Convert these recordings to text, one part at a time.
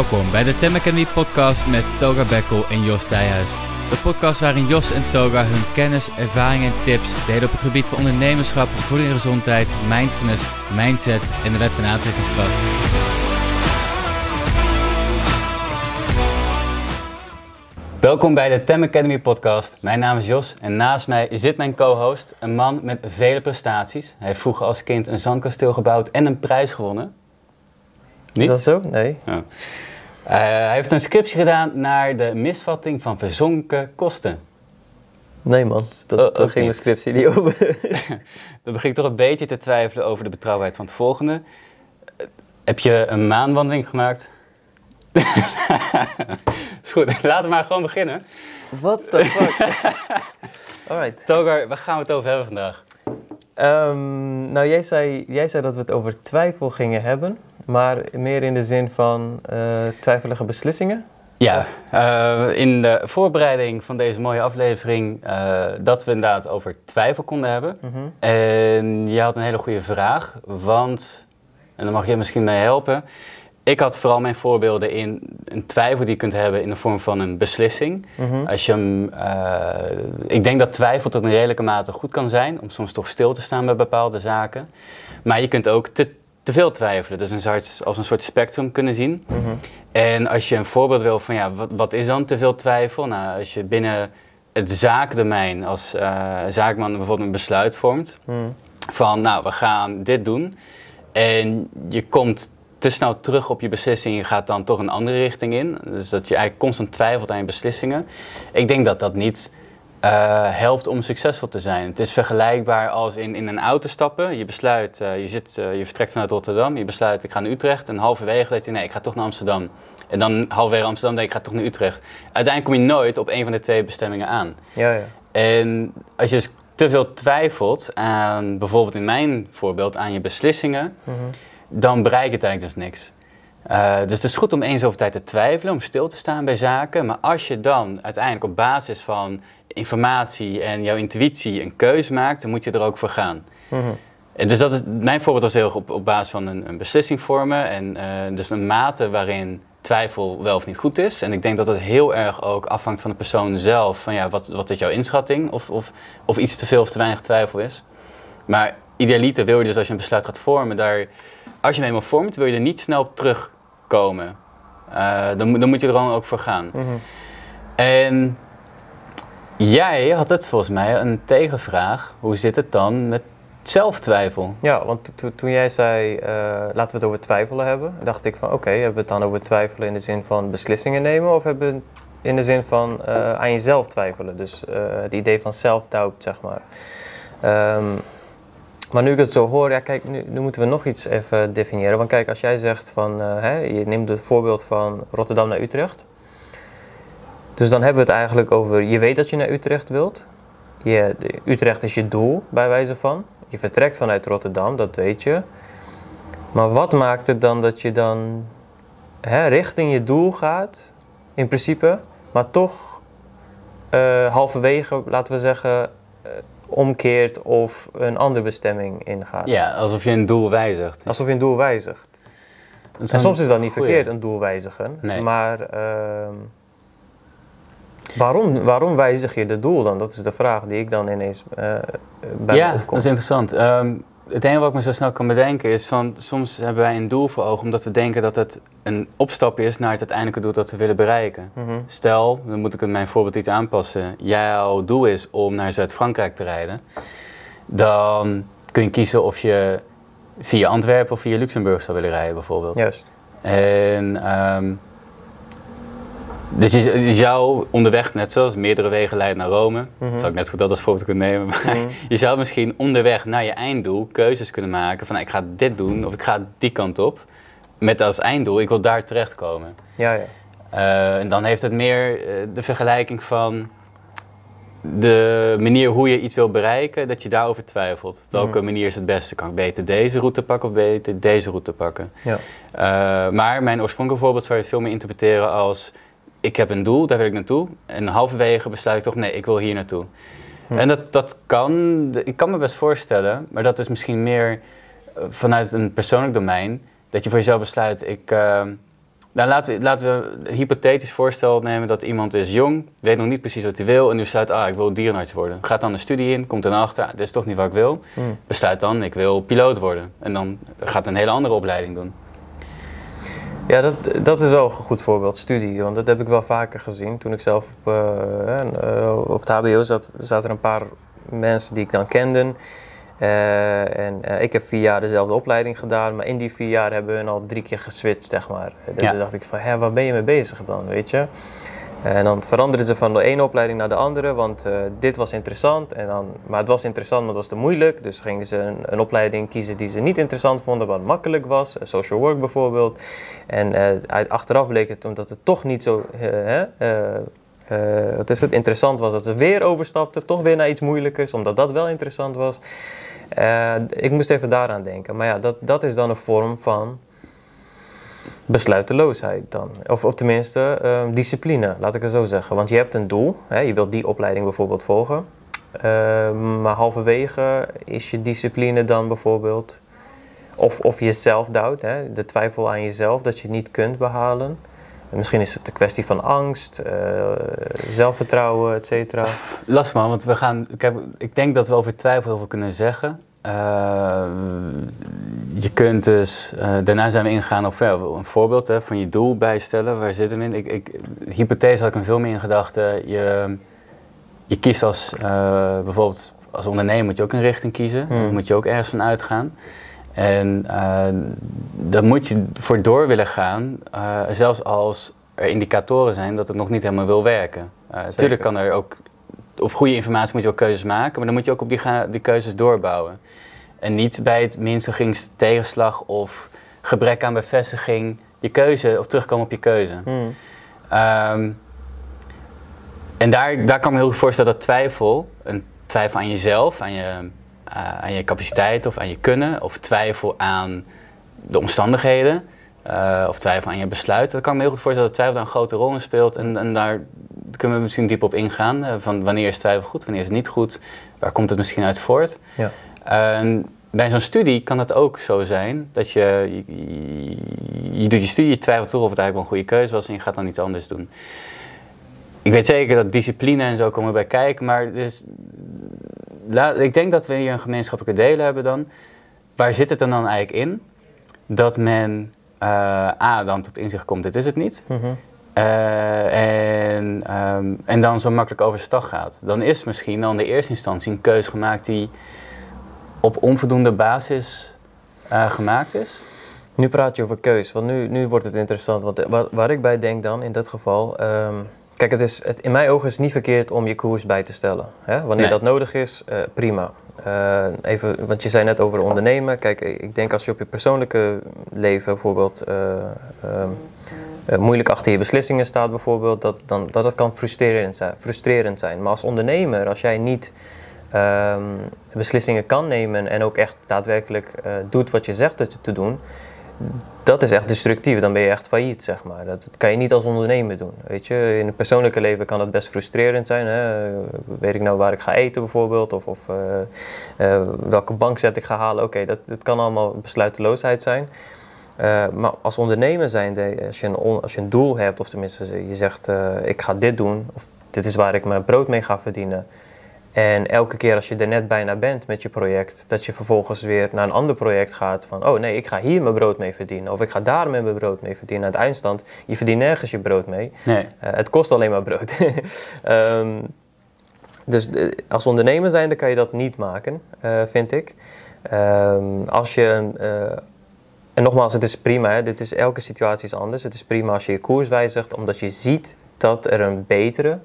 Welkom bij de Tem Academy podcast met Toga Bekkel en Jos Thijhuis. De podcast waarin Jos en Toga hun kennis, ervaringen en tips delen op het gebied van ondernemerschap, voeding en gezondheid, mindfulness, mindset en de wet van aantrekkingskracht. Welkom bij de Tem Academy podcast. Mijn naam is Jos en naast mij zit mijn co-host, een man met vele prestaties. Hij heeft vroeger als kind een zandkasteel gebouwd en een prijs gewonnen. Niet? Is dat zo? Nee. Ja. Uh, hij heeft een scriptie gedaan naar de misvatting van verzonken kosten. Nee man, dat, Oh, ging niet. de scriptie niet over. Dan begin ik toch een beetje te twijfelen over de betrouwbaarheid van het volgende. Eh, heb je een maanwandeling gemaakt? Is goed, laten we maar gewoon beginnen. What the fuck? Alright. Togar, waar gaan we het over hebben vandaag? Ehm, nou, jij zei, jij zei dat we het over twijfel gingen hebben, maar meer in de zin van eh, twijfelige beslissingen. Ja, eh, in de voorbereiding van deze mooie aflevering eh, dat we inderdaad over twijfel konden hebben. Mhm. En je had een hele goede vraag, want, en dan mag je misschien mee helpen. Ik had vooral mijn voorbeelden in een twijfel die je kunt hebben in de vorm van een beslissing. Mhm. Als je hem, ik denk dat twijfel tot een redelijke mate goed kan zijn, om soms toch stil te staan bij bepaalde zaken. Maar je kunt ook te, te veel twijfelen, dus een soort, als een soort spectrum kunnen zien. Mhm. En als je een voorbeeld wil van, ja, wat, wat is dan te veel twijfel? Nou, als je binnen het zaakdomein als eh, zaakman bijvoorbeeld een besluit vormt, Mhm. van nou, we gaan dit doen. En je komt te snel terug op je beslissing, je gaat dan toch een andere richting in. Dus dat je eigenlijk constant twijfelt aan je beslissingen. Ik denk dat dat niet eh, helpt om succesvol te zijn. Het is vergelijkbaar als in, in een auto stappen. Je besluit, eh, je, zit, eh, je vertrekt vanuit Rotterdam, je besluit ik ga naar Utrecht. En halverwege dat je nee, ik ga toch naar Amsterdam. En dan halverwege Amsterdam denk ik, ik ga toch naar Utrecht. Uiteindelijk kom je nooit op een van de twee bestemmingen aan. Ja, ja. En als je dus te veel twijfelt aan, bijvoorbeeld in mijn voorbeeld, aan je beslissingen, Mhm. dan bereik je het eigenlijk dus niks. Dus het is goed om eens over tijd te twijfelen, om stil te staan bij zaken. Maar als je dan uiteindelijk op basis van informatie en jouw intuïtie een keuze maakt, dan moet je er ook voor gaan. En dus dat is, mijn voorbeeld was heel erg op, op basis van een, een beslissing vormen. En eh, dus een mate waarin twijfel wel of niet goed is. En ik denk dat het heel erg ook afhangt van de persoon zelf. Van ja, wat, wat is jouw inschatting? Of, of, of iets te veel of te weinig twijfel is. Maar idealiter wil je dus als je een besluit gaat vormen, daar, als je hem eenmaal vormt, wil je er niet snel op terugkomen. Eh, dan, moet- dan moet je er gewoon ook voor gaan. Mhm. En jij had het volgens mij een tegenvraag. Hoe zit het dan met zelftwijfel? Ja, want to- to- toen jij zei, eh, laten we het over twijfelen hebben, dacht ik van oké, hebben we het dan over twijfelen in de zin van beslissingen nemen of hebben we het in de zin van eh, aan jezelf twijfelen? Dus eh, het idee van self-doubt, zeg maar. Ehm, maar nu ik het zo hoor, ja kijk, nu, nu moeten we nog iets even definiëren. Want kijk, als jij zegt van, hè, je neemt het voorbeeld van Rotterdam naar Utrecht. Dus dan hebben we het eigenlijk over, je weet dat je naar Utrecht wilt. Je, Utrecht is je doel, bij wijze van. Je vertrekt vanuit Rotterdam, dat weet je. Maar wat maakt het dan dat je dan hè, richting je doel gaat, in principe, maar toch eh, halverwege, laten we zeggen, eh, omkeert of een andere bestemming ingaat? Ja, alsof je een doel wijzigt. Alsof je een doel wijzigt. En soms is dat niet goeie. verkeerd, een doel wijzigen. Nee. Maar ehm, waarom, waarom wijzig je het doel dan? Dat is de vraag die ik dan ineens eh, bij Ja, me dat is interessant. Ehm, het enige wat ik me zo snel kan bedenken is van soms hebben wij een doel voor ogen omdat we denken dat het een opstap is naar het uiteindelijke doel dat we willen bereiken. Mhm. Stel, dan moet ik mijn voorbeeld iets aanpassen. Jouw doel is om naar Zuid-Frankrijk te rijden. Dan kun je kiezen of je via Antwerpen of via Luxemburg zou willen rijden bijvoorbeeld. Juist. En ehm, dus je, zou onderweg, net zoals meerdere wegen leiden naar Rome, Mhm. zou ik net zo goed dat als voorbeeld kunnen nemen, maar Mhm. je zou misschien onderweg naar je einddoel keuzes kunnen maken van nou, ik ga dit doen of ik ga die kant op. Met als einddoel, ik wil daar terechtkomen. Ja, ja. Eh, en dan heeft het meer eh, de vergelijking van de manier hoe je iets wil bereiken, dat je daarover twijfelt. Welke Mhm. manier is het beste? Kan ik beter deze route pakken of beter deze route pakken? ja. Eh, maar mijn oorspronkelijke voorbeeld zou je veel meer interpreteren als... ik heb een doel, daar wil ik naartoe. En halverwege besluit ik toch, nee, ik wil hier naartoe. Hm. En dat, dat kan, ik kan me best voorstellen... maar dat is misschien meer eh, vanuit een persoonlijk domein... dat je voor jezelf besluit, ik, eh, Nou, laten we, laten we een hypothetisch voorstel nemen dat iemand is jong, weet nog niet precies wat hij wil en nu besluit, ah, ik wil dierenarts worden. Gaat dan de studie in, komt dan achter, ah, dit is toch niet wat ik wil. Hmm. Besluit dan, ik wil piloot worden. En dan gaat een hele andere opleiding doen. Ja, dat, dat is wel een goed voorbeeld, studie. Want dat heb ik wel vaker gezien. Toen ik zelf op, eh, op het HBO zat, zaten er een paar mensen die ik dan kende. Eh, en ik heb vier jaar dezelfde opleiding gedaan, maar in die vier jaar hebben we al drie keer geswitcht, zeg maar. Ja. dacht ik van, hé, waar ben je mee bezig dan, weet je? En dan veranderden ze van de ene opleiding naar de andere, want eh, dit was interessant. En dan, maar het was interessant, maar het was te moeilijk. Dus gingen ze een, een opleiding kiezen die ze niet interessant vonden, wat makkelijk was. eh, Social work bijvoorbeeld. En eh, achteraf bleek het, omdat het toch niet zo eh, wat is het, interessant was, dat ze weer overstapten. Toch weer naar iets moeilijkers, omdat dat wel interessant was. Ik moest even daaraan denken. Maar ja, dat, dat is dan een vorm van besluiteloosheid dan. Of, of tenminste, eh, discipline, laat ik het zo zeggen. Want je hebt een doel, hè, je wilt die opleiding bijvoorbeeld volgen. Eh, maar halverwege is je discipline dan bijvoorbeeld... Of, of je zelfdoubt, de twijfel aan jezelf dat je het niet kunt behalen. Misschien is het een kwestie van angst, eh, zelfvertrouwen, et cetera. Lastig man, want we gaan. Kijk, ik denk dat we over twijfel heel veel kunnen zeggen. Eh, je kunt dus. eh, daarna zijn we ingegaan op een voorbeeld hè, van je doel bijstellen. Waar zitten we in? Ik, ik, hypothese had ik hem veel meer in gedachten. Je, je kiest als. eh, bijvoorbeeld als ondernemer moet je ook een richting kiezen. Hmm. Daar moet je ook ergens van uitgaan. En daar moet je voor door willen gaan, zelfs als er indicatoren zijn dat het nog niet helemaal wil werken. Uh, tuurlijk kan er ook, op goede informatie moet je ook keuzes maken, maar dan moet je ook op die, die keuzes doorbouwen. En niet bij het minste tegenslag of gebrek aan bevestiging je keuze, of terugkomen op je keuze. Hmm. Ehm, en daar, daar kan me heel goed voorstellen dat twijfel, een twijfel aan jezelf, aan je, eh, aan je capaciteit of aan je kunnen, of twijfel aan de omstandigheden, eh, of twijfel aan je besluit, dat kan me heel goed voorstellen dat twijfel daar een grote rol in speelt. En, en daar kunnen we misschien diep op ingaan, eh, van wanneer is twijfel goed, wanneer is het niet goed, waar komt het misschien uit voort. Ja. Bij zo'n studie kan het ook zo zijn dat je, je, doet je studie, je twijfelt toch of het eigenlijk wel een goede keuze was en je gaat dan iets anders doen. Ik weet zeker dat discipline en zo komen bij kijken, maar dus, la- ik denk dat we hier een gemeenschappelijke delen hebben dan. Waar zit het dan, dan eigenlijk in? Dat men eh, A, dan tot inzicht komt, dit is het niet. Mhm. Eh, en, ehm, en dan zo makkelijk overstag gaat. Dan is misschien dan in de eerste instantie een keuze gemaakt die op onvoldoende basis eh, gemaakt is. Nu praat je over keus, want nu, nu wordt het interessant. Want waar, waar ik bij denk dan, in dat geval... ehm, kijk, het is, het, in mijn ogen is het niet verkeerd om je koers bij te stellen. Hè? Wanneer Nee. dat nodig is, eh, prima. Even, want je zei net over ondernemen. Kijk, ik denk als je op je persoonlijke leven bijvoorbeeld... eh, ehm, eh, moeilijk achter je beslissingen staat bijvoorbeeld... Dat, dan, dat dat kan frustrerend zijn, frustrerend zijn. Maar als ondernemer, als jij niet... ehm, beslissingen kan nemen en ook echt daadwerkelijk eh, doet wat je zegt dat je te doen, dat is echt destructief. Dan ben je echt failliet, zeg maar. Dat, dat kan je niet als ondernemer doen. Weet je, in het persoonlijke leven kan dat best frustrerend zijn. Hè? Eh, Weet ik nou waar ik ga eten bijvoorbeeld, of, of eh, eh, welke bankzet ik ga halen. Oké, dat, dat kan allemaal besluiteloosheid zijn. Eh, maar als ondernemer zijnde, als je, een, on- als je een doel hebt, of tenminste je zegt eh, ik ga dit doen, of dit is waar ik mijn brood mee ga verdienen. En elke keer als je er net bijna bent met je project, dat je vervolgens weer naar een ander project gaat van, oh nee, ik ga hier mijn brood mee verdienen. Of ik ga daar mijn brood mee verdienen. Aan het eindstand, je verdient nergens je brood mee. Nee. Eh, het kost alleen maar brood. Ehm, dus als ondernemer zijnde kan je dat niet maken, vind ik. Ehm, als je, en nogmaals, het is prima, hè, dit is, elke situatie is anders. Het is prima als je je koers wijzigt, omdat je ziet dat er een betere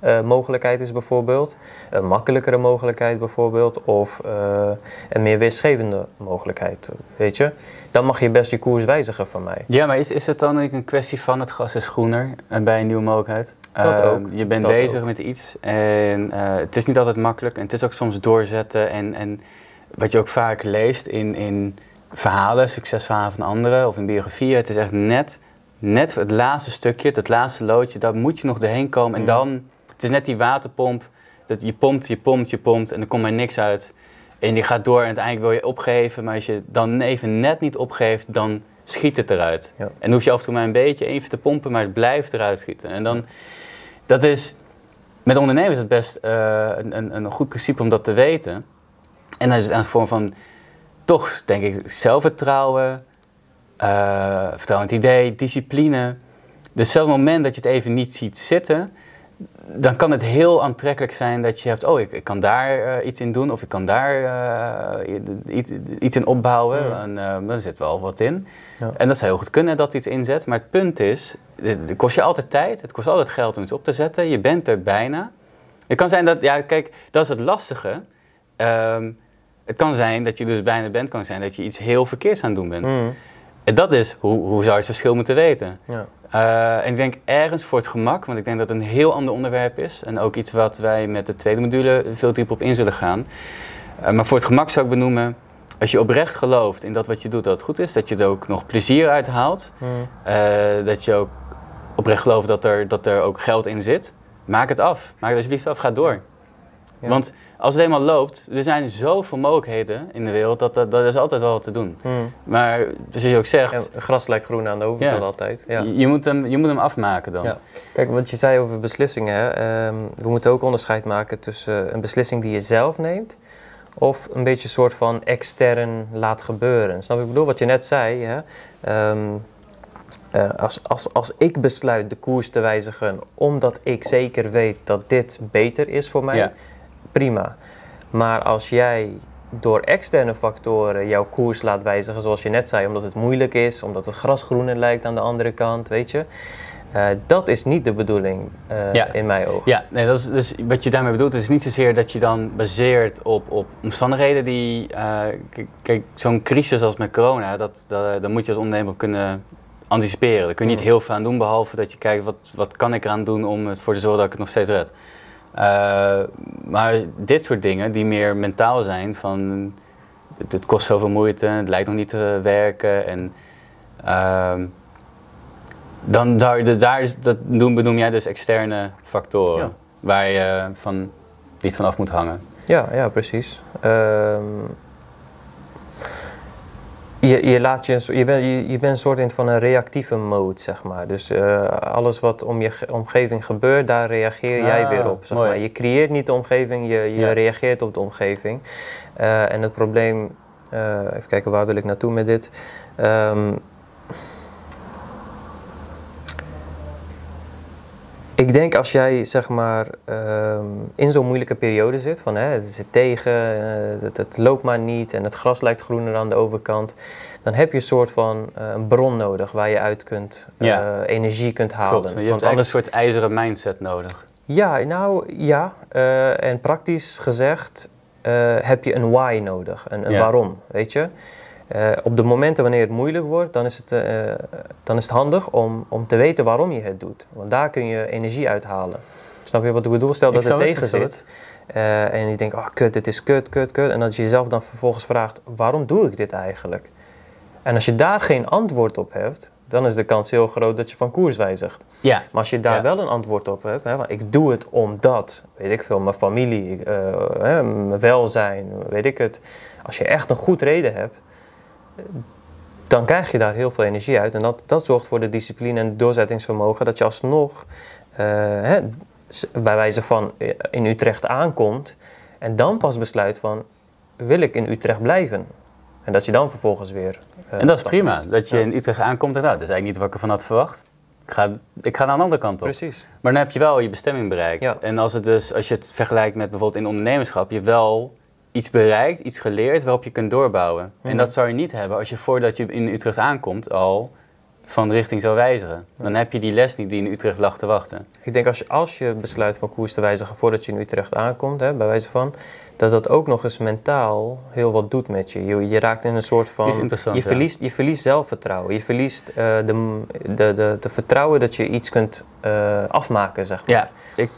eh, mogelijkheid is bijvoorbeeld. Een makkelijkere mogelijkheid bijvoorbeeld. Of eh, een meer weerschevende mogelijkheid, weet je. Dan mag je best je koers wijzigen van mij. Ja, maar is, is het dan een kwestie van het gas is groener en bij een nieuwe mogelijkheid? Dat Eh, ook, Je bent dat bezig ook. met iets en eh, het is niet altijd makkelijk en het is ook soms doorzetten. En, en wat je ook vaak leest in, in verhalen, succesverhalen van anderen of in biografieën, het is echt net, net het laatste stukje, het laatste loodje, daar moet je nog doorheen komen. En Mm. dan, het is net die waterpomp, dat je pompt, je pompt, je pompt en er komt maar niks uit. En die gaat door en uiteindelijk wil je opgeven, maar als je dan even net niet opgeeft, dan schiet het eruit. Ja. En dan hoef je af en toe maar een beetje even te pompen, maar het blijft eruit schieten. En dan, dat is, met ondernemers het best eh, een, een, een goed principe om dat te weten. En dan is het een vorm van, toch denk ik, zelfvertrouwen, eh, vertrouwen in het idee, discipline. Dus zelfs op het moment dat je het even niet ziet zitten, dan kan het heel aantrekkelijk zijn dat je hebt, oh, ik, ik kan daar eh, iets in doen of ik kan daar eh, iets in opbouwen. Ja. En uh, er zit wel wat in. Ja. En dat zou heel goed kunnen dat iets inzet. Maar het punt is, het, het kost je altijd tijd, het kost altijd geld om iets op te zetten. Je bent er bijna. Het kan zijn dat, ja, kijk, dat is het lastige. Ehm, het kan zijn dat je dus bijna bent, kan zijn dat je iets heel verkeerds aan het doen bent. Mm. En dat is, hoe, hoe zou je het verschil moeten weten? Ja. Uh, en ik denk ergens voor het gemak, want ik denk dat het een heel ander onderwerp is. En ook iets wat wij met de tweede module veel dieper op in zullen gaan. Uh, maar voor het gemak zou ik benoemen, als je oprecht gelooft in dat wat je doet dat het goed is, dat je er ook nog plezier uit haalt. Mm. Uh, dat je ook oprecht gelooft dat er, dat er ook geld in zit. Maak het af. Maak het alsjeblieft af. Ga door. Ja. Want als het eenmaal loopt, er zijn zoveel mogelijkheden in de wereld, dat, dat, dat is altijd wel wat te doen. Mm. Maar zoals je ook zegt... Gras lijkt groen aan de overkant altijd. Ja. Je, je, moet hem, je moet hem afmaken dan. Kijk, wat je zei over beslissingen. Hè? Um, we moeten ook onderscheid maken tussen een beslissing die je zelf neemt... of een beetje een soort van extern laat gebeuren. Snap je? Ik bedoel, wat je net zei... Hè? Um, uh, als, als, als ik besluit de koers te wijzigen... omdat ik zeker weet dat dit beter is voor mij... Prima. Maar als jij door externe factoren jouw koers laat wijzigen, zoals je net zei, omdat het moeilijk is, omdat het gras groener lijkt aan de andere kant, weet je. Uh, dat is niet de bedoeling uh, ja. in mijn ogen. Ja, nee, dat is, dus wat je daarmee bedoelt, is niet zozeer dat je dan baseert op, op omstandigheden die. Uh, kijk, zo'n crisis als met corona, dat, dat, daar moet je als ondernemer kunnen anticiperen. Daar kun je niet heel veel aan doen, behalve dat je kijkt wat, wat kan ik eraan doen om ervoor te zorgen dat ik het nog steeds red. Uh, maar dit soort dingen die meer mentaal zijn, van het, het, kost zoveel moeite, het lijkt nog niet te werken. En uh, dan daar, daar dat doen, benoem jij dus externe factoren ja. waar je van niet vanaf moet hangen. Ja, ja precies. Um, je, je, laat je, je, bent, je, je bent een soort in van een reactieve mode, zeg maar. Dus uh, alles wat om je omgeving gebeurt, daar reageer jij Ah, weer op. Zeg maar. Je creëert niet de omgeving, je, je ja. reageert op de omgeving. Uh, en het probleem, uh, even kijken, waar wil ik naartoe met dit? Um, ik denk als jij zeg maar um, in zo'n moeilijke periode zit, van hè, het zit tegen, uh, het, het, loopt maar niet en het gras lijkt groener aan de overkant, dan heb je een soort van uh, een bron nodig waar je uit kunt, ja. uh, energie kunt halen. Klopt, je hebt Want een soort ijzeren mindset nodig. Ja, nou ja, en praktisch gezegd heb je een why nodig, een, een ja. waarom, weet je. Uh, op de momenten wanneer het moeilijk wordt, dan is het, uh, dan is het handig om, om te weten waarom je het doet. Want daar kun je energie uithalen. Snap je wat ik bedoel? Stel dat het tegen zit uh, en je denkt, oh kut, dit is kut, kut, kut. En dat je jezelf dan vervolgens vraagt, waarom doe ik dit eigenlijk? En als je daar geen antwoord op hebt, dan is de kans heel groot dat je van koers wijzigt. Ja. Maar als je daar ja. wel een antwoord op hebt, hè, ik doe het omdat, weet ik veel, mijn familie, hè, mijn welzijn, weet ik het. Als je echt een goed reden hebt, dan krijg je daar heel veel energie uit. En dat, dat zorgt voor de discipline en doorzettingsvermogen dat je alsnog, uh, hè, bij wijze van in Utrecht aankomt en dan pas besluit van, wil ik in Utrecht blijven? En dat je dan vervolgens weer... Uh, en dat is prima, dat je ja. in Utrecht aankomt en nou, dat is eigenlijk niet wat ik ervan had verwacht. Ik ga, ik ga naar een andere kant op. Precies. Maar dan heb je wel je bestemming bereikt. Ja. En als, het dus, als je het vergelijkt met bijvoorbeeld in ondernemerschap, je wel iets bereikt, iets geleerd waarop je kunt doorbouwen. En dat zou je niet hebben als je voordat je in Utrecht aankomt al van richting zou wijzigen. Dan heb je die les niet die in Utrecht lag te wachten. Ik denk als je, als je besluit van koers te wijzigen voordat je in Utrecht aankomt, hè, bij wijze van, dat dat ook nog eens mentaal heel wat doet met je. Je, je raakt in een soort van... Je verliest, je verliest zelfvertrouwen. Je verliest uh, de, de, de, de, vertrouwen dat je iets kunt uh, afmaken, zeg maar. Ja, ik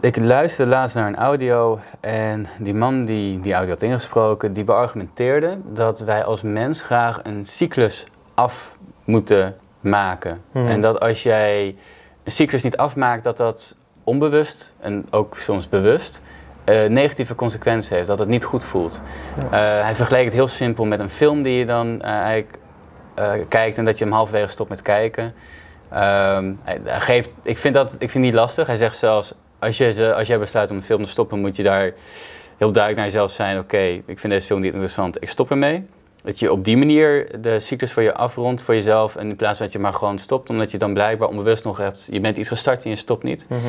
ik luisterde laatst naar een audio en die man die die audio had ingesproken, die beargumenteerde dat wij als mens graag een cyclus af moeten maken. Mhm. En dat als jij een cyclus niet afmaakt, dat dat onbewust en ook soms bewust uh, negatieve consequenties heeft, dat het niet goed voelt. Ja. Uh, hij vergeleek het heel simpel met een film die je dan uh, eigenlijk eh, kijkt en dat je hem halverwege stopt met kijken. Ehm, hij, hij geeft, ik, vind dat, ik vind het niet lastig. Hij zegt zelfs, als, je, als jij besluit om een film te stoppen, moet je daar heel duidelijk naar jezelf zijn. Oké, ik vind deze film niet interessant, ik stop ermee. Dat je op die manier de cyclus voor je afrondt voor jezelf. En in plaats van dat je maar gewoon stopt, omdat je dan blijkbaar onbewust nog hebt. Je bent iets gestart en je stopt niet. Mhm.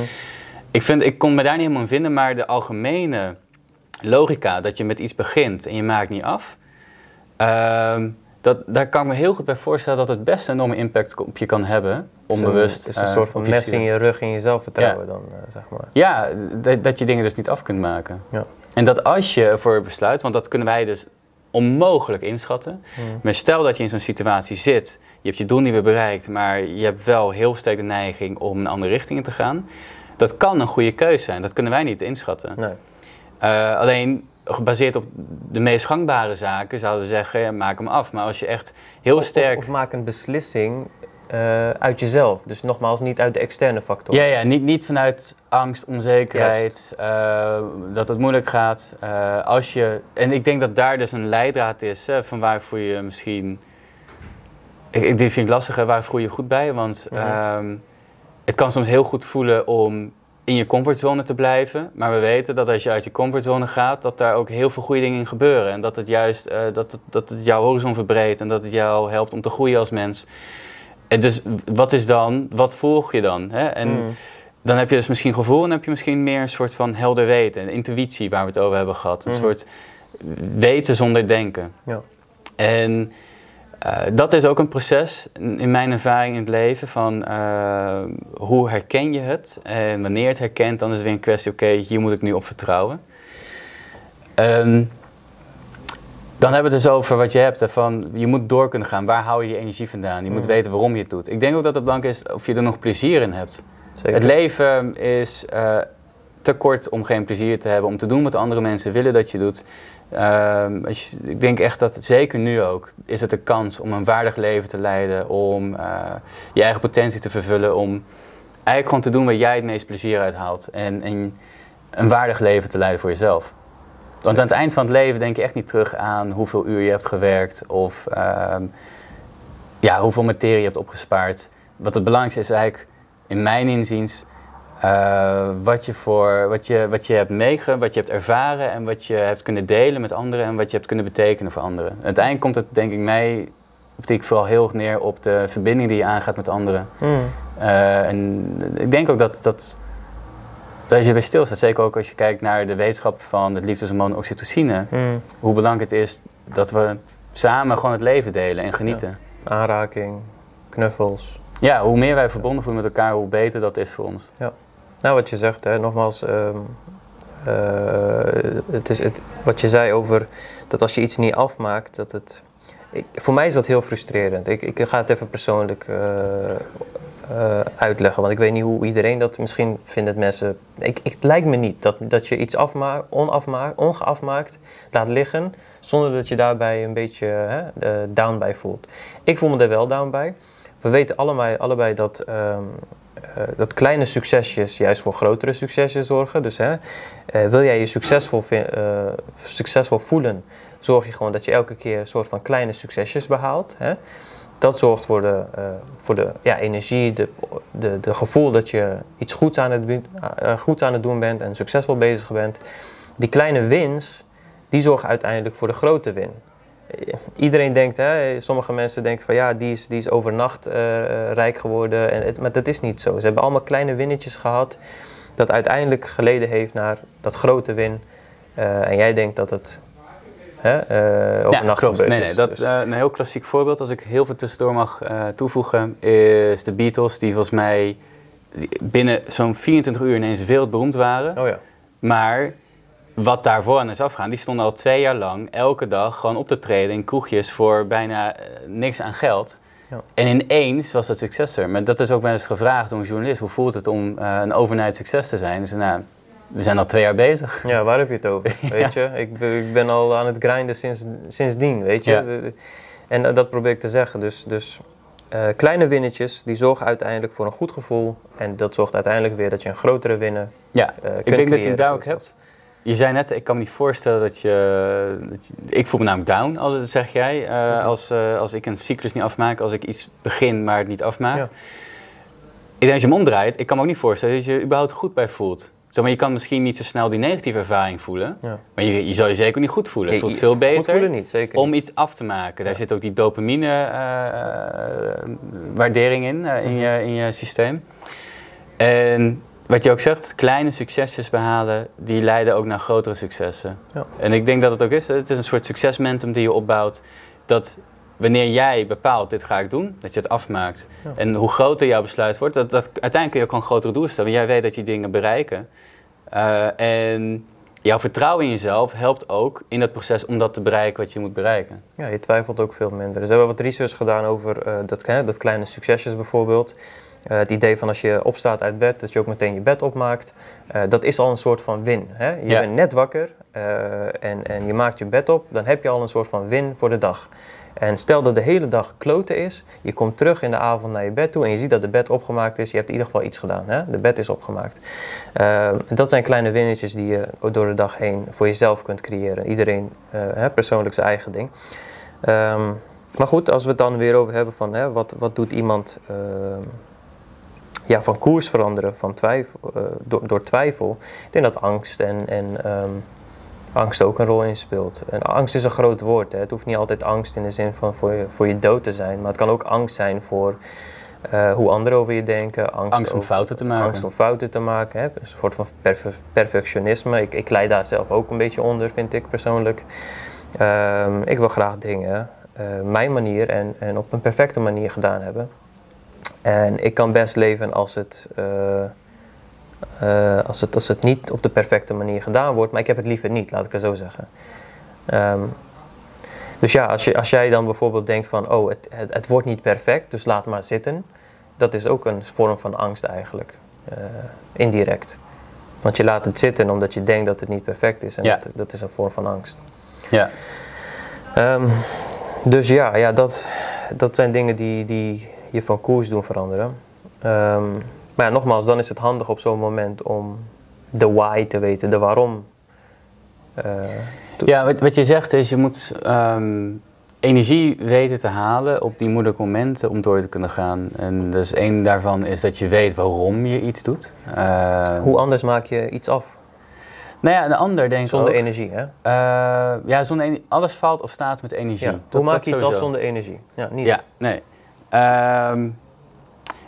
Ik, vind, ik kon me daar niet helemaal in vinden, maar de algemene logica dat je met iets begint en je maakt niet af. ehm, dat, daar kan ik me heel goed bij voorstellen dat het best een enorme impact op je kan hebben. Onbewust. Het is een eh, soort van mes in je rug in je zelfvertrouwen dan, eh, zeg maar. Ja, dat, je dingen dus niet af kunt maken. Ja. En dat als je ervoor besluit, want dat kunnen wij dus onmogelijk inschatten. Mhm. Maar stel dat je in zo'n situatie zit, je hebt je doel niet meer bereikt, maar je hebt wel heel sterk de neiging om een andere richting in te gaan. Dat kan een goede keuze zijn, dat kunnen wij niet inschatten. Nee. Eh, alleen gebaseerd op de meest gangbare zaken zouden we zeggen, ja, maak hem af. Maar als je echt heel Of- sterk... Of, of maak een beslissing eh, uit jezelf. Dus nogmaals, niet uit de externe factor. Ja, ja niet, niet vanuit angst, onzekerheid, eh, dat het moeilijk gaat. Eh, als je, en ik denk dat daar dus een leidraad is hè, van waar voel je misschien... Ik, vind ik lastig, hè, waar voel je je goed bij? Want Mhm. ehm, het kan soms heel goed voelen om in je comfortzone te blijven. Maar we weten dat als je uit je comfortzone gaat, dat daar ook heel veel goede dingen in gebeuren. En dat het juist eh, dat het, dat het jouw horizon verbreedt en dat het jou helpt om te groeien als mens. En dus wat is dan, wat volg je dan? Hè? En Mm. dan heb je dus misschien gevoel en dan heb je misschien meer een soort van helder weten. Een intuïtie waar we het over hebben gehad. Een Mhm. soort weten zonder denken. Ja. En eh, dat is ook een proces in mijn ervaring in het leven van eh, hoe herken je het? En wanneer het herkent, dan is het weer een kwestie, oké, hier moet ik nu op vertrouwen. Ehm, dan hebben we het dus over wat je hebt. Hè, van, je moet door kunnen gaan. Waar hou je je energie vandaan? Je moet Mhm. weten waarom je het doet. Ik denk ook dat het belangrijk is of je er nog plezier in hebt. Zeker. Het leven is eh, te kort om geen plezier te hebben, om te doen wat andere mensen willen dat je doet. Ehm, ik denk echt dat, zeker nu ook, is het een kans om een waardig leven te leiden, om eh, je eigen potentie te vervullen, om eigenlijk gewoon te doen waar jij het meest plezier uit haalt. En, en een waardig leven te leiden voor jezelf. Want aan het eind van het leven denk je echt niet terug aan hoeveel uur je hebt gewerkt of ehm, ja, hoeveel materie je hebt opgespaard. Wat het belangrijkste is eigenlijk, in mijn inziens, eh, wat, je voor, wat, je, wat je hebt meegemaakt, wat je hebt ervaren en wat je hebt kunnen delen met anderen en wat je hebt kunnen betekenen voor anderen. Uiteindelijk komt het, denk ik, mij optiek vooral heel erg neer op de verbinding die je aangaat met anderen. Mm. Eh, en ik denk ook dat, dat, dat als je bij stilstaat, zeker ook als je kijkt naar de wetenschap van het liefdeshormoon oxytocine, Mm. hoe belangrijk het is dat we samen gewoon het leven delen en genieten. Aanraking, knuffels. Ja, hoe meer wij verbonden voelen met elkaar, hoe beter dat is voor ons. Nou, wat je zegt, hè, nogmaals, ehm, eh, het is het, wat je zei over dat als je iets niet afmaakt, dat het. Ik, voor mij is dat heel frustrerend. Ik, ik ga het even persoonlijk eh, eh, uitleggen, want ik weet niet hoe iedereen dat misschien vindt. Dat mensen. Ik, ik, het lijkt me niet dat, dat je iets afmaakt, onafmaakt, ongeafmaakt laat liggen, zonder dat je daarbij een beetje hè, down bij voelt. Ik voel me er wel down bij. We weten allebei, allebei dat. ehm, eh, dat kleine succesjes juist voor grotere successen zorgen. Dus hè, eh, wil jij je succesvol, eh, succesvol voelen, zorg je gewoon dat je elke keer een soort van kleine succesjes behaalt. Hè. Dat zorgt voor de, eh, voor de ja, energie, de, de, de gevoel dat je iets goeds aan, het, eh, goeds aan het doen bent en succesvol bezig bent. Die kleine wins, die zorgen uiteindelijk voor de grote win. Iedereen denkt, hè, sommige mensen denken van ja, die is, die is overnacht eh, rijk geworden. En het, maar dat is niet zo. Ze hebben allemaal kleine winnetjes gehad, dat uiteindelijk geleden heeft naar dat grote win. Eh, en jij denkt dat het hè, eh, overnacht klopt. gebeurd Nee, nee, is. dat Dus- een heel klassiek voorbeeld, als ik heel veel tussendoor mag toevoegen, is de Beatles, die volgens mij binnen zo'n 24 uur ineens wereldberoemd waren. oh ja. Maar wat daarvoor aan is afgegaan, die stonden al twee jaar lang elke dag gewoon op te treden in kroegjes voor bijna eh, niks aan geld. Ja. En ineens was dat successer. Maar dat is ook wel eens gevraagd door een journalist. Hoe voelt het om eh, een overnight succes te zijn? Dus, nou, we zijn al twee jaar bezig. Ja, waar heb je het over? Weet je, ik, ben- ik ben al aan het grinden sinds, sindsdien, weet je. Ja. En eh, dat probeer ik te zeggen. Dus, dus kleine winnetjes, die zorgen uiteindelijk voor een goed gevoel. En dat zorgt uiteindelijk weer dat je een grotere winnen Ja, kunt ik denk dat je het daar ook Dus hebt. Je zei net, ik kan me niet voorstellen dat je... Dat je ik voel me namelijk down, als, zeg jij. Uh, als, uh, als ik een cyclus niet afmaak, als ik iets begin maar het niet afmaak. Ja. Ik denk als je hem omdraait, ik kan me ook niet voorstellen dat je je überhaupt goed bij voelt. Zeg maar, je kan misschien niet zo snel die negatieve ervaring voelen. Ja. Maar je, je zal je zeker niet goed voelen. Het voelt veel beter niet, zeker om iets af te maken. Daar zit ook die dopamine-waardering in, uh, in, je, in je systeem. En wat je ook zegt, kleine succesjes behalen, die leiden ook naar grotere successen. Ja. En ik denk dat het ook is, het is een soort succesmentum die je opbouwt. Dat wanneer jij bepaalt, dit ga ik doen, dat je het afmaakt. En hoe groter jouw besluit wordt, dat, dat, uiteindelijk kun je ook gewoon grotere doelen stellen. Want jij weet dat je dingen bereiken. Uh, en jouw vertrouwen in jezelf helpt ook in het proces om dat te bereiken wat je moet bereiken. Ja, je twijfelt ook veel minder. Dus we hebben wat research gedaan over uh, dat, dat kleine succesjes bijvoorbeeld. Uh, het idee van als je opstaat uit bed, dat je ook meteen je bed opmaakt. Uh, dat is al een soort van win. Hè? Je ja. bent net wakker uh, en, en je maakt je bed op, dan heb je al een soort van win voor de dag. En stel dat de hele dag kloten is, je komt terug in de avond naar je bed toe en je ziet dat de bed opgemaakt is, je hebt in ieder geval iets gedaan. Hè? De bed is opgemaakt. Uh, dat zijn kleine winnetjes die je door de dag heen voor jezelf kunt creëren. Iedereen uh, hè, persoonlijk zijn eigen ding. Um, maar goed, als we het dan weer over hebben van hè, wat, wat doet iemand uh, ja, van koers veranderen van twijfel, door, door, twijfel. Ik denk dat angst en, en um, angst ook een rol in speelt. En angst is een groot woord. Hè. Het hoeft niet altijd angst in de zin van voor je, voor je dood te zijn. Maar het kan ook angst zijn voor uh, hoe anderen over je denken. Angst, angst om over, fouten te maken. Angst om fouten te maken. Hè. Een soort van perfe perfectionisme. Ik, ik leid daar zelf ook een beetje onder, vind ik persoonlijk. Um, ik wil graag dingen uh, mijn manier en, en op een perfecte manier gedaan hebben. En ik kan best leven als het... Uh, uh, als, het, als het niet op de perfecte manier gedaan wordt, maar ik heb het liever niet, laat ik het zo zeggen. Um, dus ja, als, je, als jij dan bijvoorbeeld denkt van, oh, het, het, het, wordt niet perfect, dus laat maar zitten. Dat is ook een vorm van angst eigenlijk, uh, indirect. Want je laat het zitten omdat je denkt dat het niet perfect is. En ja. dat, dat, is een vorm van angst. Ja. Um, dus ja, ja dat, dat zijn dingen die, die je van koers doen veranderen. Um, maar ja, nogmaals, dan is het handig op zo'n moment om de why te weten, de waarom. Uh, ja, wat, wat, je zegt is, je moet um, energie weten te halen op die moeilijke momenten om door te kunnen gaan. En dus één daarvan is dat je weet waarom je iets doet. Uh, Hoe anders maak je iets af? Nou ja, een ander denk ik Zonder energie, hè? Uh, ja, zonder alles valt of staat met energie. Ja. Hoe maak je iets af zonder energie? Ja, niet. Ja, nee. Um,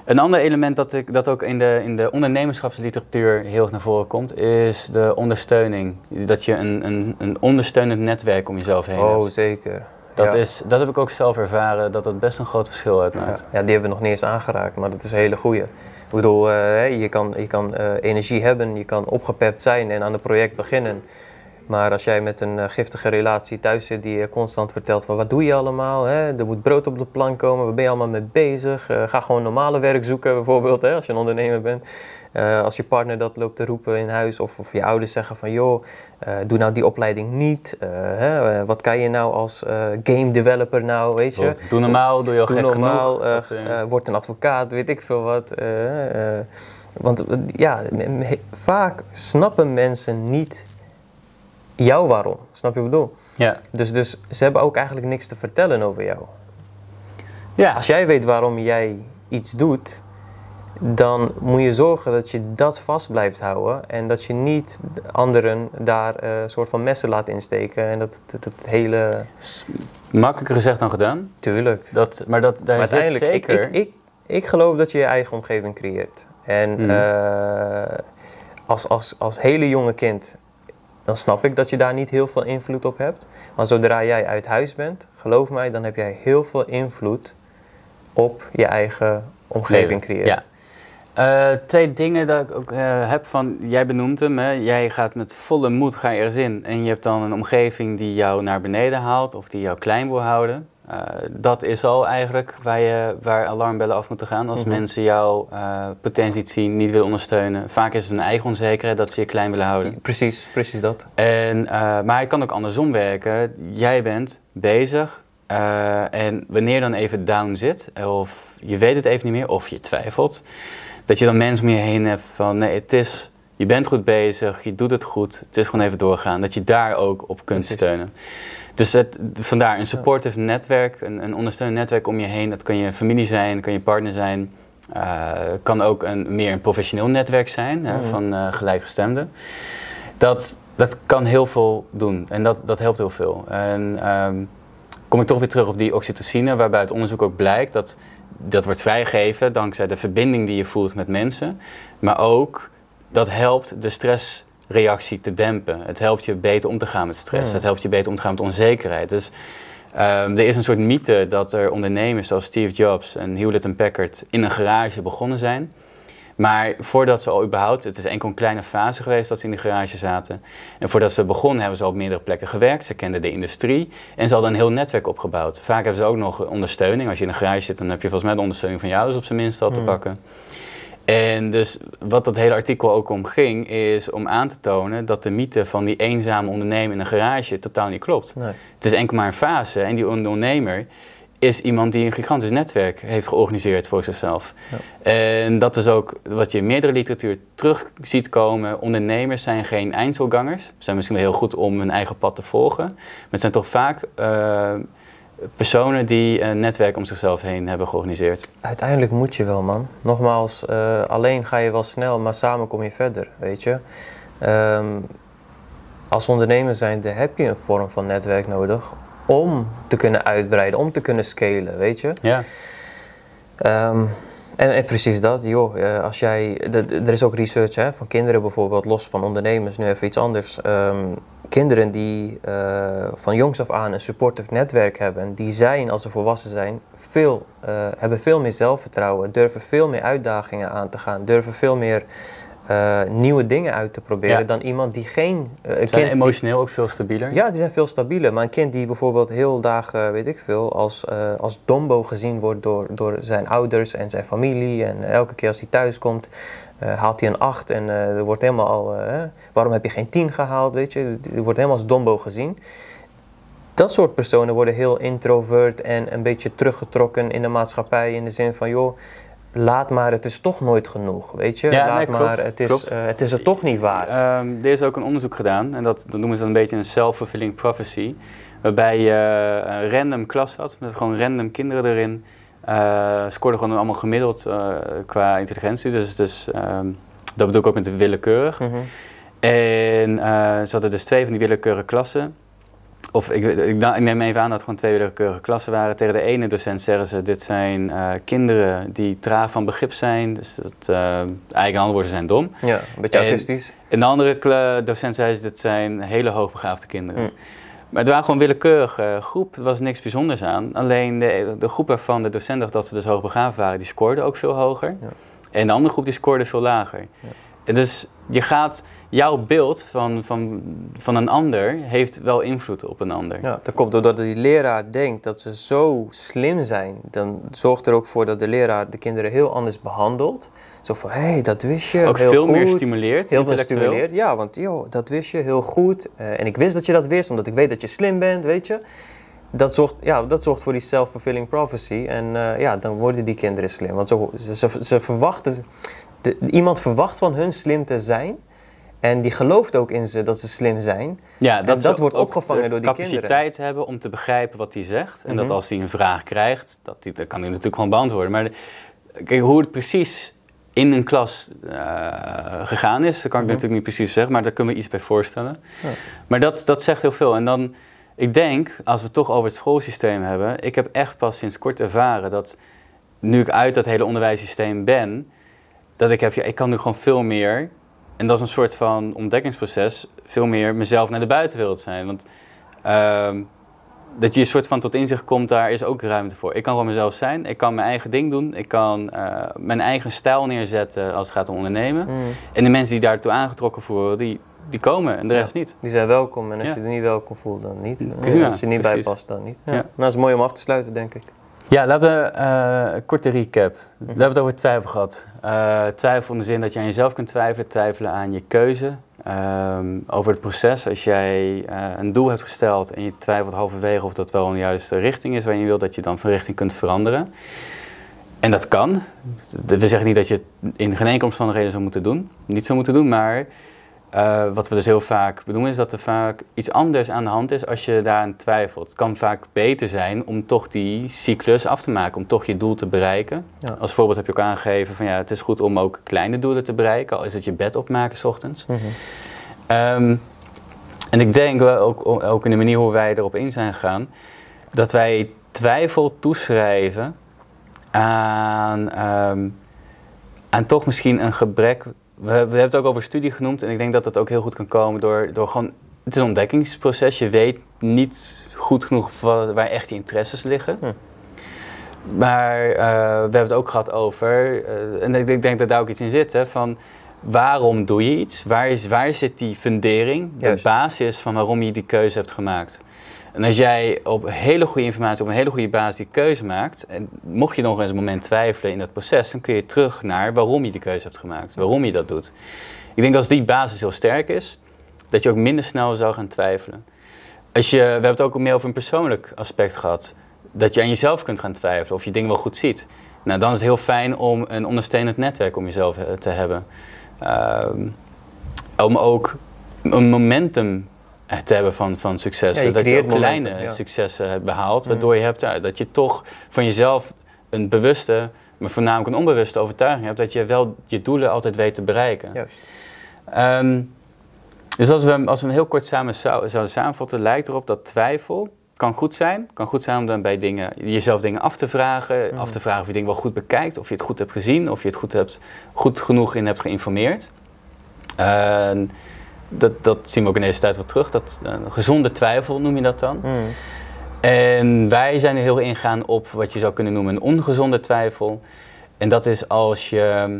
een ander element dat, ik, dat ook in de, in de ondernemerschapsliteratuur heel erg naar voren komt, is de ondersteuning. Dat je een, een, een ondersteunend netwerk om jezelf heen oh, hebt. Oh, zeker. Dat, is, dat heb ik ook zelf ervaren, dat dat best een groot verschil uitmaakt. Ja, ja die hebben we nog niet eens aangeraakt, maar dat is een hele goeie. Ik bedoel, uh, je kan, je kan uh, energie hebben, je kan opgepept zijn en aan het project beginnen. Maar als jij met een uh, giftige relatie thuis zit die je constant vertelt van wat doe je allemaal, hè? er moet brood op de plank komen, waar ben je allemaal mee bezig? Uh, ga gewoon normale werk zoeken bijvoorbeeld, hè? als je een ondernemer bent. Uh, als je partner dat loopt te roepen in huis of, of je ouders zeggen van joh, doe nou die opleiding niet. Hè? wat kan je nou als game developer nou, weet je? Doe normaal, doe je al doe gek normaal, genoeg. word een advocaat, weet ik veel wat. want ja, vaak snappen mensen niet jouw waarom. Snap je wat ik bedoel? Ja. Dus, dus ze hebben ook eigenlijk niks te vertellen over jou. Ja. Als jij weet waarom jij iets doet, dan moet je zorgen dat je dat vast blijft houden en dat je niet anderen daar een uh, soort van messen laat insteken en dat het hele... Makkelijker gezegd dan gedaan. Tuurlijk. Dat, maar dat, daar maar zit zeker... Ik, ik, ik, ik, geloof dat je je eigen omgeving creëert. En mm. uh, als, als, als hele jonge kind dan snap ik dat je daar niet heel veel invloed op hebt. Maar zodra jij uit huis bent, geloof mij, dan heb jij heel veel invloed op je eigen omgeving creëren. Ja. Uh, twee dingen dat ik ook uh, heb van, jij benoemt hem, hè? jij gaat met volle moed ga je ergens in en je hebt dan een omgeving die jou naar beneden haalt of die jou klein wil houden. Uh, dat is al eigenlijk waar, je, waar alarmbellen af moeten gaan. Als mm -hmm. mensen jouw uh, potentie zien, niet willen ondersteunen. Vaak is het een eigen onzekerheid dat ze je klein willen houden. Precies, precies dat. En, uh, maar het kan ook andersom werken. Jij bent bezig en wanneer je dan even down zit, of je weet het even niet meer, of je twijfelt, dat je dan mensen om je heen hebt van nee, het is je bent goed bezig, je doet het goed, het is gewoon even doorgaan. Dat je daar ook op kunt steunen. Dus het, vandaar een supportive netwerk, een, een ondersteunend netwerk om je heen. Dat kan je familie zijn, kan je partner zijn. Uh, kan ook een, meer een professioneel netwerk zijn hè, mhm. van uh, gelijkgestemden. Dat, dat kan heel veel doen en dat, dat helpt heel veel. En um, kom ik toch weer terug op die oxytocine, waarbij het onderzoek ook blijkt dat dat wordt vrijgegeven dankzij de verbinding die je voelt met mensen. Maar ook dat helpt de stressreactie te dempen. Het helpt je beter om te gaan met stress. Hmm. Het helpt je beter om te gaan met onzekerheid. Dus um, er is een soort mythe dat er ondernemers zoals Steve Jobs en Hewlett Packard in een garage begonnen zijn. Maar voordat ze al überhaupt, het is enkel een kleine fase geweest dat ze in de garage zaten. En voordat ze begonnen hebben ze al op meerdere plekken gewerkt. Ze kenden de industrie en ze hadden een heel netwerk opgebouwd. Vaak hebben ze ook nog ondersteuning. Als je in een garage zit, dan heb je volgens mij de ondersteuning van jou dus op zijn minst al te hmm. pakken. En dus wat dat hele artikel ook om ging, is om aan te tonen dat de mythe van die eenzame ondernemer in een garage totaal niet klopt. Nee. Het is enkel maar een fase en die ondernemer is iemand die een gigantisch netwerk heeft georganiseerd voor zichzelf. Ja. En dat is ook wat je in meerdere literatuur terug ziet komen. Ondernemers zijn geen eindselgangers. Ze zijn misschien wel heel goed om hun eigen pad te volgen. Maar het zijn toch vaak uh, personen die een netwerk om zichzelf heen hebben georganiseerd. Uiteindelijk moet je wel, man. Nogmaals, uh, alleen ga je wel snel, maar samen kom je verder, weet je. Um, als ondernemer zijnde heb je een vorm van netwerk nodig om te kunnen uitbreiden, om te kunnen scalen, weet je. Ja. Um, en, en, precies dat, joh, eh, als jij, er is ook research hè, van kinderen bijvoorbeeld, los van ondernemers, nu even iets anders. Um, kinderen die uh, van jongs af aan een supportive netwerk hebben, die zijn als ze volwassen zijn, veel, uh, hebben veel meer zelfvertrouwen, durven veel meer uitdagingen aan te gaan, durven veel meer uh, nieuwe dingen uit te proberen dan iemand die geen. Uh, zijn kind emotioneel ook veel stabieler? Ja, die zijn veel stabieler. Maar een kind die bijvoorbeeld heel dagen, weet ik veel, als, uh, als dombo gezien wordt door, door zijn ouders en zijn familie. En elke keer als hij thuis komt, haalt hij een 8 en er wordt helemaal al. waarom heb je geen 10 gehaald? Weet je, die wordt helemaal als dombo gezien. Dat soort personen worden heel introvert en een beetje teruggetrokken in de maatschappij. In de zin van, joh, laat maar, het is toch nooit genoeg, weet je? Ja, laat nee, maar, het is, uh, het is het toch niet waard. Um, er is ook een onderzoek gedaan, en dat, dat noemen ze dan een beetje een self-fulfilling prophecy, waarbij je een random klas had, met gewoon random kinderen erin, uh, scoorden gewoon allemaal gemiddeld qua intelligentie, dus, dus um, dat bedoel ik ook met de willekeurig. Mm -hmm. En ze hadden dus twee van die willekeurige klassen. Of ik, neem even aan dat het gewoon twee willekeurige klassen waren. Tegen de ene docent zeggen ze: Dit zijn uh, kinderen die traag van begrip zijn. Dus dat, uh, eigen antwoorden zijn dom. Ja, een beetje en, autistisch. En de andere docent zei ze: Dit zijn hele hoogbegaafde kinderen. Mm. Maar het waren gewoon willekeurige groep. Er was niks bijzonders aan. Alleen de, de groep waarvan de docent dacht dat ze dus hoogbegaafd waren, die scoorde ook veel hoger. Ja. En de andere groep die scoorde veel lager. Ja. Dus je gaat jouw beeld van, van, van een ander heeft wel invloed op een ander. Ja, dat komt doordat die leraar denkt dat ze zo slim zijn. Dan zorgt er ook voor dat de leraar de kinderen heel anders behandelt. Zo van, hé, hey, dat wist je, Ook heel veel goed. meer stimuleert, Heel veel stimuleert, ja, want joh, dat wist je, heel goed. Uh, en ik wist dat je dat wist, omdat ik weet dat je slim bent, weet je. Dat zorgt, ja, dat zorgt voor die self-fulfilling prophecy. En uh, ja, dan worden die kinderen slim. Want zo, ze, ze, ze verwachten, de, iemand verwacht van hun slim te zijn... En die gelooft ook in ze dat ze slim zijn. Ja, dat, en dat wordt opgevangen door die capaciteit kinderen. capaciteit hebben om te begrijpen wat hij zegt. En mm -hmm. dat als hij een vraag krijgt, dat, die, dat kan hij natuurlijk gewoon beantwoorden. Maar kijk, hoe het precies in een klas uh, gegaan is, dat kan ik mm -hmm. natuurlijk niet precies zeggen, maar daar kunnen we iets bij voorstellen. Ja. Maar dat, dat zegt heel veel. En dan, ik denk, als we het toch over het schoolsysteem hebben, ik heb echt pas sinds kort ervaren dat nu ik uit dat hele onderwijssysteem ben, dat ik heb, ja, ik kan nu gewoon veel meer en dat is een soort van ontdekkingsproces, veel meer mezelf naar de buitenwereld zijn. Want uh, dat je een soort van tot inzicht komt, daar is ook ruimte voor. Ik kan gewoon mezelf zijn, ik kan mijn eigen ding doen, ik kan uh, mijn eigen stijl neerzetten als het gaat om ondernemen. Mm. En de mensen die daartoe aangetrokken voelen, die, die komen en de rest ja, niet. Die zijn welkom en als ja. je er niet welkom voelt, dan niet. Als je niet bij past, dan niet. Nou, dat is mooi om af te sluiten, denk ik. Ja, laten we een korte recap. We hebben het over twijfel gehad. Uh, twijfel in de zin dat je aan jezelf kunt twijfelen, twijfelen aan je keuze. Um, over het proces, als jij uh, een doel hebt gesteld en je twijfelt halverwege of dat wel een juiste richting is waar je wil, dat je dan van richting kunt veranderen. En dat kan. We zeggen niet dat je het in geen enkele omstandigheden zou moeten doen. Niet zou moeten doen, maar uh, wat we dus heel vaak bedoelen is dat er vaak iets anders aan de hand is als je daaraan twijfelt. Het kan vaak beter zijn om toch die cyclus af te maken, om toch je doel te bereiken. Ja. Als voorbeeld heb je ook aangegeven van ja, het is goed om ook kleine doelen te bereiken, al is het je bed opmaken s ochtends. Mm um, en ik denk ook, ook in de manier hoe wij erop in zijn gegaan, dat wij twijfel toeschrijven aan, um, aan toch misschien een gebrek we, hebben het ook over studie genoemd en ik denk dat dat ook heel goed kan komen door, door gewoon. Het is een ontdekkingsproces. Je weet niet goed genoeg waar echt je interesses liggen. Hm. Maar uh, we hebben het ook gehad over, uh, en ik denk dat daar ook iets in zit, hè, van waarom doe je iets? Waar, is, waar zit die fundering, de basis van waarom je die keuze hebt gemaakt? En als jij op hele goede informatie, op een hele goede basis die keuze maakt, en mocht je nog eens een moment twijfelen in dat proces, dan kun je terug naar waarom je die keuze hebt gemaakt, waarom je dat doet. Ik denk als die basis heel sterk is, dat je ook minder snel zou gaan twijfelen. Als je, we hebben het ook meer over een persoonlijk aspect gehad, dat je aan jezelf kunt gaan twijfelen of je dingen wel goed ziet. Nou, dan is het heel fijn om een ondersteunend netwerk om jezelf eh, te hebben. Uh, om ook een momentum te hebben van, van successen. dat je ook kleine successen hebt behaald, mm. waardoor je hebt dat je toch van jezelf een bewuste, maar voornamelijk een onbewuste overtuiging hebt dat je wel je doelen altijd weet te bereiken. Juist. Ehm, dus als we, als we hem heel kort samen zou, zouden samenvatten, lijkt erop dat twijfel kan goed zijn. kan goed zijn om dan bij dingen, jezelf dingen af te vragen. Mm. Af te vragen of je dingen wel goed bekijkt, of je het goed hebt gezien, of je het goed, hebt, goed genoeg in hebt geïnformeerd. Uh, dat, dat zien we ook in deze tijd wel terug. Dat, uh, gezonde twijfel noem je dat dan. Mm. En wij zijn er heel ingaan op wat je zou kunnen noemen een ongezonde twijfel. En dat is als je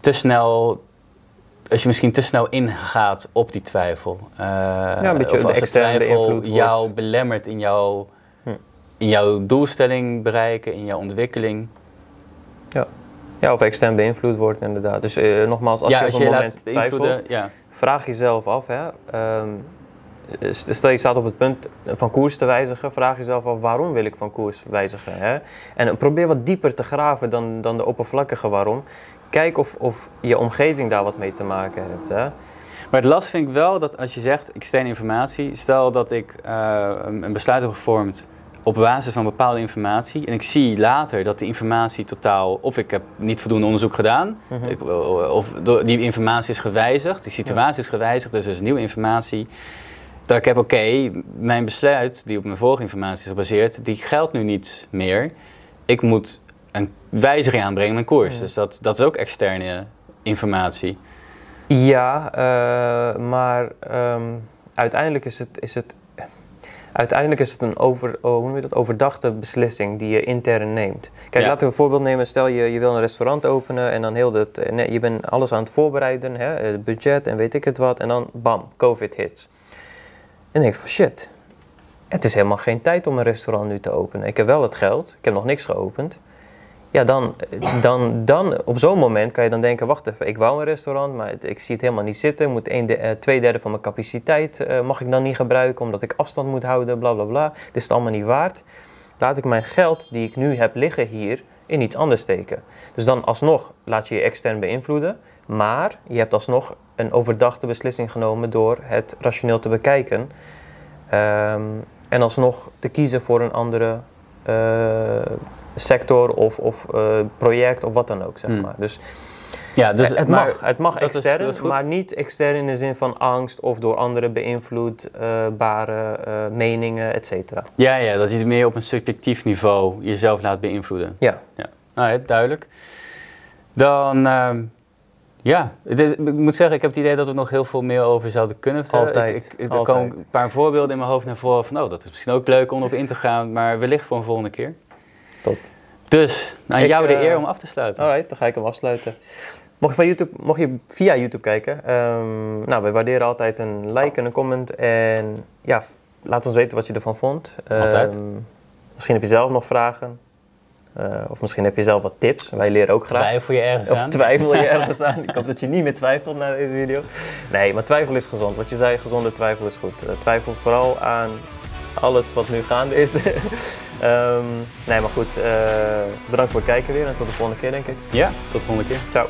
te snel, als je misschien te snel ingaat op die twijfel. Uh, ja, een beetje of als de twijfel jou belemmert in jouw, hm. in jouw doelstelling bereiken, in jouw ontwikkeling. Ja. Ja, of extern beïnvloed wordt inderdaad. Dus uh, nogmaals, als je op een moment twijfelt, ja vraag jezelf af, hè, um, stel je staat op het punt van koers te wijzigen, vraag jezelf af waarom wil ik van koers wijzigen. Hè? En probeer wat dieper te graven dan, dan de oppervlakkige waarom. Kijk of, of je omgeving daar wat mee te maken hebt. Hè? Maar het last vind ik wel dat als je zegt externe informatie, stel dat ik uh, een besluit heb gevormd op basis van bepaalde informatie. En ik zie later dat die informatie totaal, of ik heb niet voldoende onderzoek gedaan, mhm. ik, of die informatie is gewijzigd, die situatie is gewijzigd, dus er is nieuwe informatie. Dat ik heb, oké, mijn besluit die op mijn vorige informatie is gebaseerd, die geldt nu niet meer. Ik moet een wijziging aanbrengen in mijn koers. Dus dat, dat is ook externe informatie. Ja, uh, maar um, uiteindelijk is het, is het uiteindelijk is het een over, oh, hoe noem je dat, overdachte beslissing die je intern neemt. Kijk, laten we een voorbeeld nemen. Stel je, je wil een restaurant openen en dan heel dat, eh, je bent alles aan het voorbereiden, hè, het budget en weet ik het wat. En dan bam, COVID hits. En denk ik van shit, het is helemaal geen tijd om een restaurant nu te openen. Ik heb wel het geld, ik heb nog niks geopend. Ja, dan, dan, dan op zo'n moment kan je dan denken, wacht even, ik wou een restaurant, maar ik zie het helemaal niet zitten. Moet een de, uh, twee derde van mijn capaciteit uh, mag ik dan niet gebruiken, omdat ik afstand moet houden, bla bla bla. Dit is het allemaal niet waard. Laat ik mijn geld die ik nu heb liggen hier in iets anders steken. Dus dan alsnog laat je je extern beïnvloeden, maar je hebt alsnog een overdachte beslissing genomen door het rationeel te bekijken. Um, en alsnog te kiezen voor een andere uh, sector of, of uh, project of wat dan ook, zeg hmm. maar. Dus, ja, dus het, mag, het mag extern, maar niet extern in de zin van angst of door anderen beïnvloedbare uh, meningen, et cetera. Ja, ja, dat je het meer op een subjectief niveau jezelf laat beïnvloeden. Ja. ja. Nou, duidelijk. Dan, uh, ja, is, ik moet zeggen, ik heb het idee dat we nog heel veel meer over zouden kunnen vertellen. Altijd, ik, er komen een paar voorbeelden in mijn hoofd naar voren van, oh, dat is misschien ook leuk om op in te gaan, maar wellicht voor een volgende keer. Top. Dus, aan jou de eer eh, om af te sluiten. Alright, dan ga ik hem afsluiten. Mocht je, van YouTube, mocht je via YouTube kijken, um, nou, we waarderen altijd een like en een comment. En ja, laat ons weten wat je ervan vond. Altijd. Um, misschien heb je zelf nog vragen. Uh, of misschien heb je zelf wat tips. Wij leren ook graag. Twijfel je ergens of aan? Of twijfel je ergens aan. Ik hoop dat je niet meer twijfelt na deze video. Nee, maar twijfel is gezond. Wat je zei, gezonde twijfel is goed. Uh, twijfel vooral aan alles wat nu gaande is. Ehm, nee, maar goed, eh, bedankt voor het kijken weer en tot de volgende keer denk ik. Ja, tot de volgende keer. Ciao.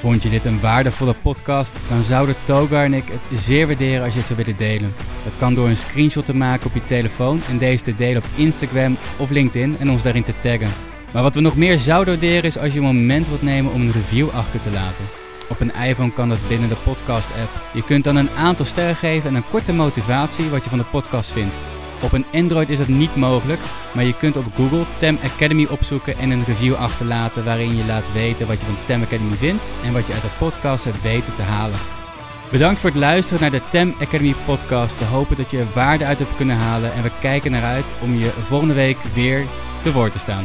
Vond je dit een waardevolle podcast? Dan zouden Togar en ik het zeer waarderen als je het zou willen delen. Dat kan door een screenshot te maken op je telefoon en deze te delen op Instagram of LinkedIn en ons daarin te taggen. Maar wat we nog meer zouden waarderen is als je een moment wilt nemen om een review achter te laten. Op een iPhone kan dat binnen de podcast-app. Je kunt dan een aantal sterren geven en een korte motivatie wat je van de podcast vindt. Op een Android is dat niet mogelijk, maar je kunt op Google Tem Academy opzoeken en een review achterlaten waarin je laat weten wat je van Tem Academy vindt en wat je uit de podcast hebt weten te halen. Bedankt voor het luisteren naar de Tem Academy podcast. We hopen dat je er waarde uit hebt kunnen halen en we kijken naar uit om je volgende week weer te woord te staan.